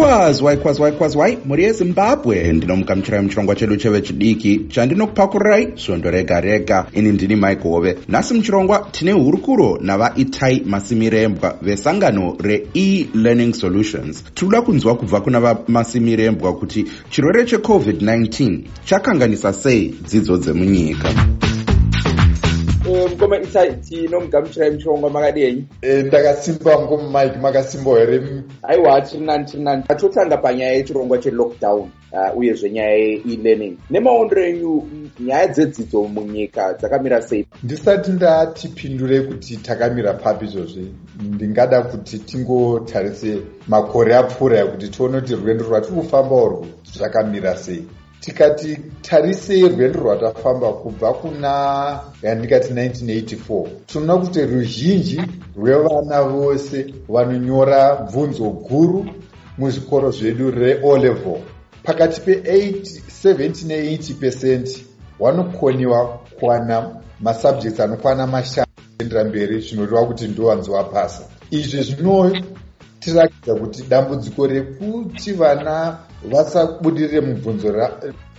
kwazwai kwazwai kwazwai mhuri yezimbabwe ndinomugamuchirai muchirongwa chedu chevechidiki chandinokupakurai svondo rega rega. Ini ndini mike hove nhasi muchirongwa tine hurukuro navaitai masimirembwa vesangano re-elearning solutions. Tiri kuda kunzwa kubva kuna vamasimirembwa kuti chirwere checovid-19 chakanganisa sei dzidzo dzemunyika mukoma tinomugamuchirai muchirongwa makadenyi e, ndakasimba ngomu mike makasimba here aiwa tiri nani. Tiri nani atotanga panyaya yechirongwa chelockdown uyezve nyaya ye-elearning nemaondero enyu nyaya dzedzidzo munyika dzakamira sei? Ndisati ndatipindure kuti takamira papi izvozvi ndingada kuti tingotarise makore apfuura kuti tione kuti rwendo rwatiri kufamba urwu zvakamira sei tikati tarisei rwendo rwatafamba kubva kuna yandikati 1984 tinoona kuti ruzhinji rwevana vose vanonyora bvunzo guru muzvikoro zvedu reo level pakati pe70 ne80 pecent vanokoniwa kuwana masubjects anokwana mashanu kuendera mberi zvinoreva kuti ndovanzowapasa izvi zvinotirakidza kuti dambudziko rekuti vana vasabudirire mubvunzo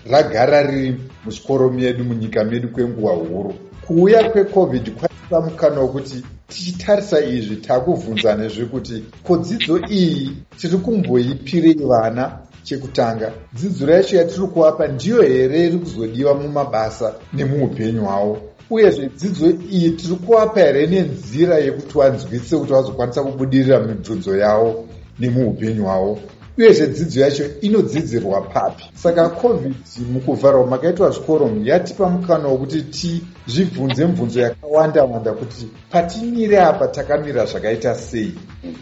ragara riri muchikoro medu munyika medu kwenguva huru. Kuuya kwecovid kwaipa mukana wekuti tichitarisa izvi takubvunza nezvekuti kodzidzo iyi tiri kumboipirei vana chekutanga. Dzidzo yacho yatiri kuvapa ndiyo here iri kuzodiwa mumabasa nemuupenyu hwavo uyezve dzidzo iyi tiri kuvapa here nenzira yekuti vanzwise kuti vazokwanisa kubudirira mibvunzo yavo nemuupenyu hwavo? Uyezve dzidzo yacho inodzidzirwa papi? Saka covid mukuvharwa makaitwa zvikoro yatipa mukana wekuti tizvibvunze mibvunzo yakawanda wanda kuti patimire apa takamira zvakaita sei?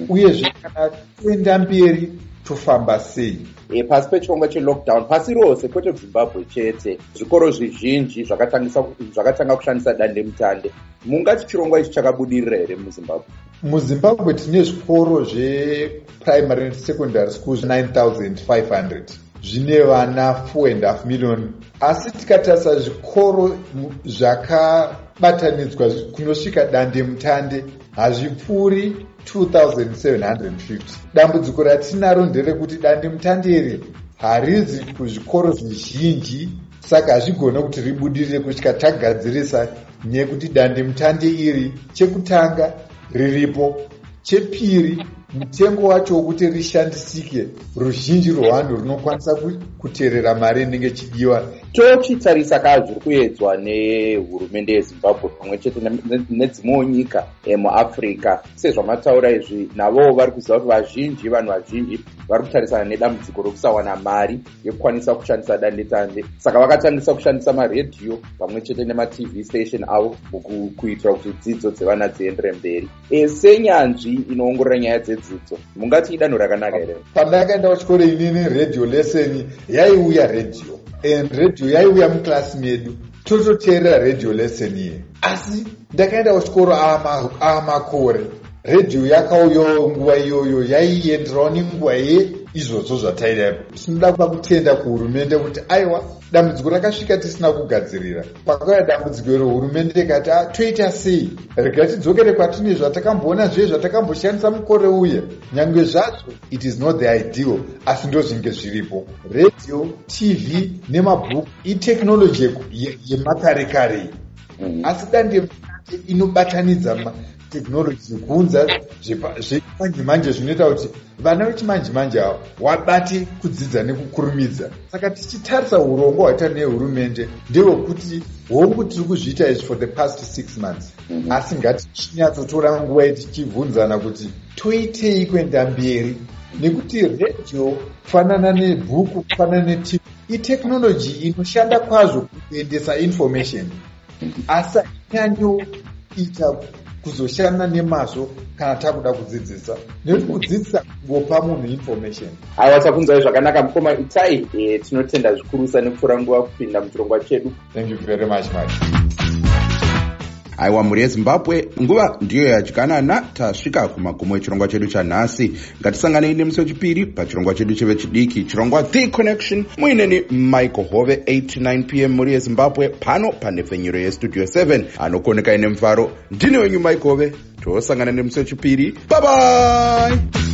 Uyezve kana toenda mberi tofamba sei? E, pasi pechirongwa chelockdown pasi rose kwete kuzimbabwe chete. Zvikoro zvizhinji zvakatanga kushandisa dandemutande. Mungati chirongwa ichi chakabudirira here muzimbabwe? Muzimbabwe tine zvikoro zveprimary and secondary school 9500 zvine vana 4.5 million. Asi tikatarisa zvikoro zvakabatanidzwa kunosvika dandemutande hazvipfuuri 2750 dambudziko ratinaro nderekuti dandemutande iri harizi kuzvikoro zvizhinji saka hazvigona kuti ribudirire kusvika tagadzirisa nekuti dandemutande iri chekutanga riripo chepiri mutengo wacho wokuti rishandisike ruzhinji rwevanhu runokwanisa kuteerera mari inenge ichidiwa. Tochitarisa kaa zviri kuedzwa nehurumende yezimbabwe pamwe chete nedzimwewo nyika muafrica sezvamataura izvi navowo vari kuziva kuti vazhinji vanhu vazhinji vari kutarisana nedambudziko rokusawana mari yekukwanisa kushandisa dandetande. Saka vakatangisa kushandisa maredhiyo pamwe chete nematv station avo kuitira kuti dzidzo dzevana dziendere mberi. Senyanzvi inoongorora nyaya dzedzidzo mungati idanho rakanaka here pandakaenda kuchikoro inini radio lesson yaiuya redhiyo and redhiyo yaiuya muklasi medu. Tototeerera radio lesson iye asi ndakaenda kuchikoro amakore redhiyo yakauyawo nguva iyoyo yaienderawo nenguva yeizvozvo zvataidapo tinoda kuda kutenda kuhurumende kuti aiwa dambudziko rakasvika tisina kugadzirira. Pakauya dambudziko iro hurumende ikati toita sei? Rega tidzokere kwatine zvatakamboona zviye zvatakamboshandisa mukore uye. Nyange zvazvo it is not the ideal asi ndo zvinge zviripo. Radio tv nemabhuku iteknoloji yemakare kare mm. asi dande inobatanidza tekinoroji dzekuunza zvechimanje manje zvinoita kuti vana vechimanje manje avo wabate kudzidza nekukurumidza. Saka tichitarisa urongwa hwaita nehurumende ndehwekuti hongu tiri kuzviita izvi for the past six months. Mm -hmm. asi ngatichinatsotora nguva tichibvunzana kuti toitei kuenda mberi. Nekuti redhiyo kufanana nebhuku kufanana netv itekinoloji inoshanda kwazvo kuendesa information. Mhm. Asi hainyanyoita kuzoshanda nemazvo kana takuda kudzidzisa. Nekuti kudzidzisa kungopa munhu information. Aiwa takunzwai zvakanaka mukoma itai e, tinotenda zvikurusa nekupfuura nguva kupinda muchirongwa chedu. Thank you very much much aiwa mhuri yezimbabwe nguva ndiyo yadyanana tasvika kumagumo echirongwa chedu chanhasi. Ngatisanganei nemusi wechipiri pachirongwa chedu chevechidiki chirongwa the connection. Muineni michael hove 89 p m mhuri yezimbabwe pano panhepfenyuro yestudio 7 anokonekai nemufaro ndine wenyu michael hove. Tosangana nemusi wechipiri. Bye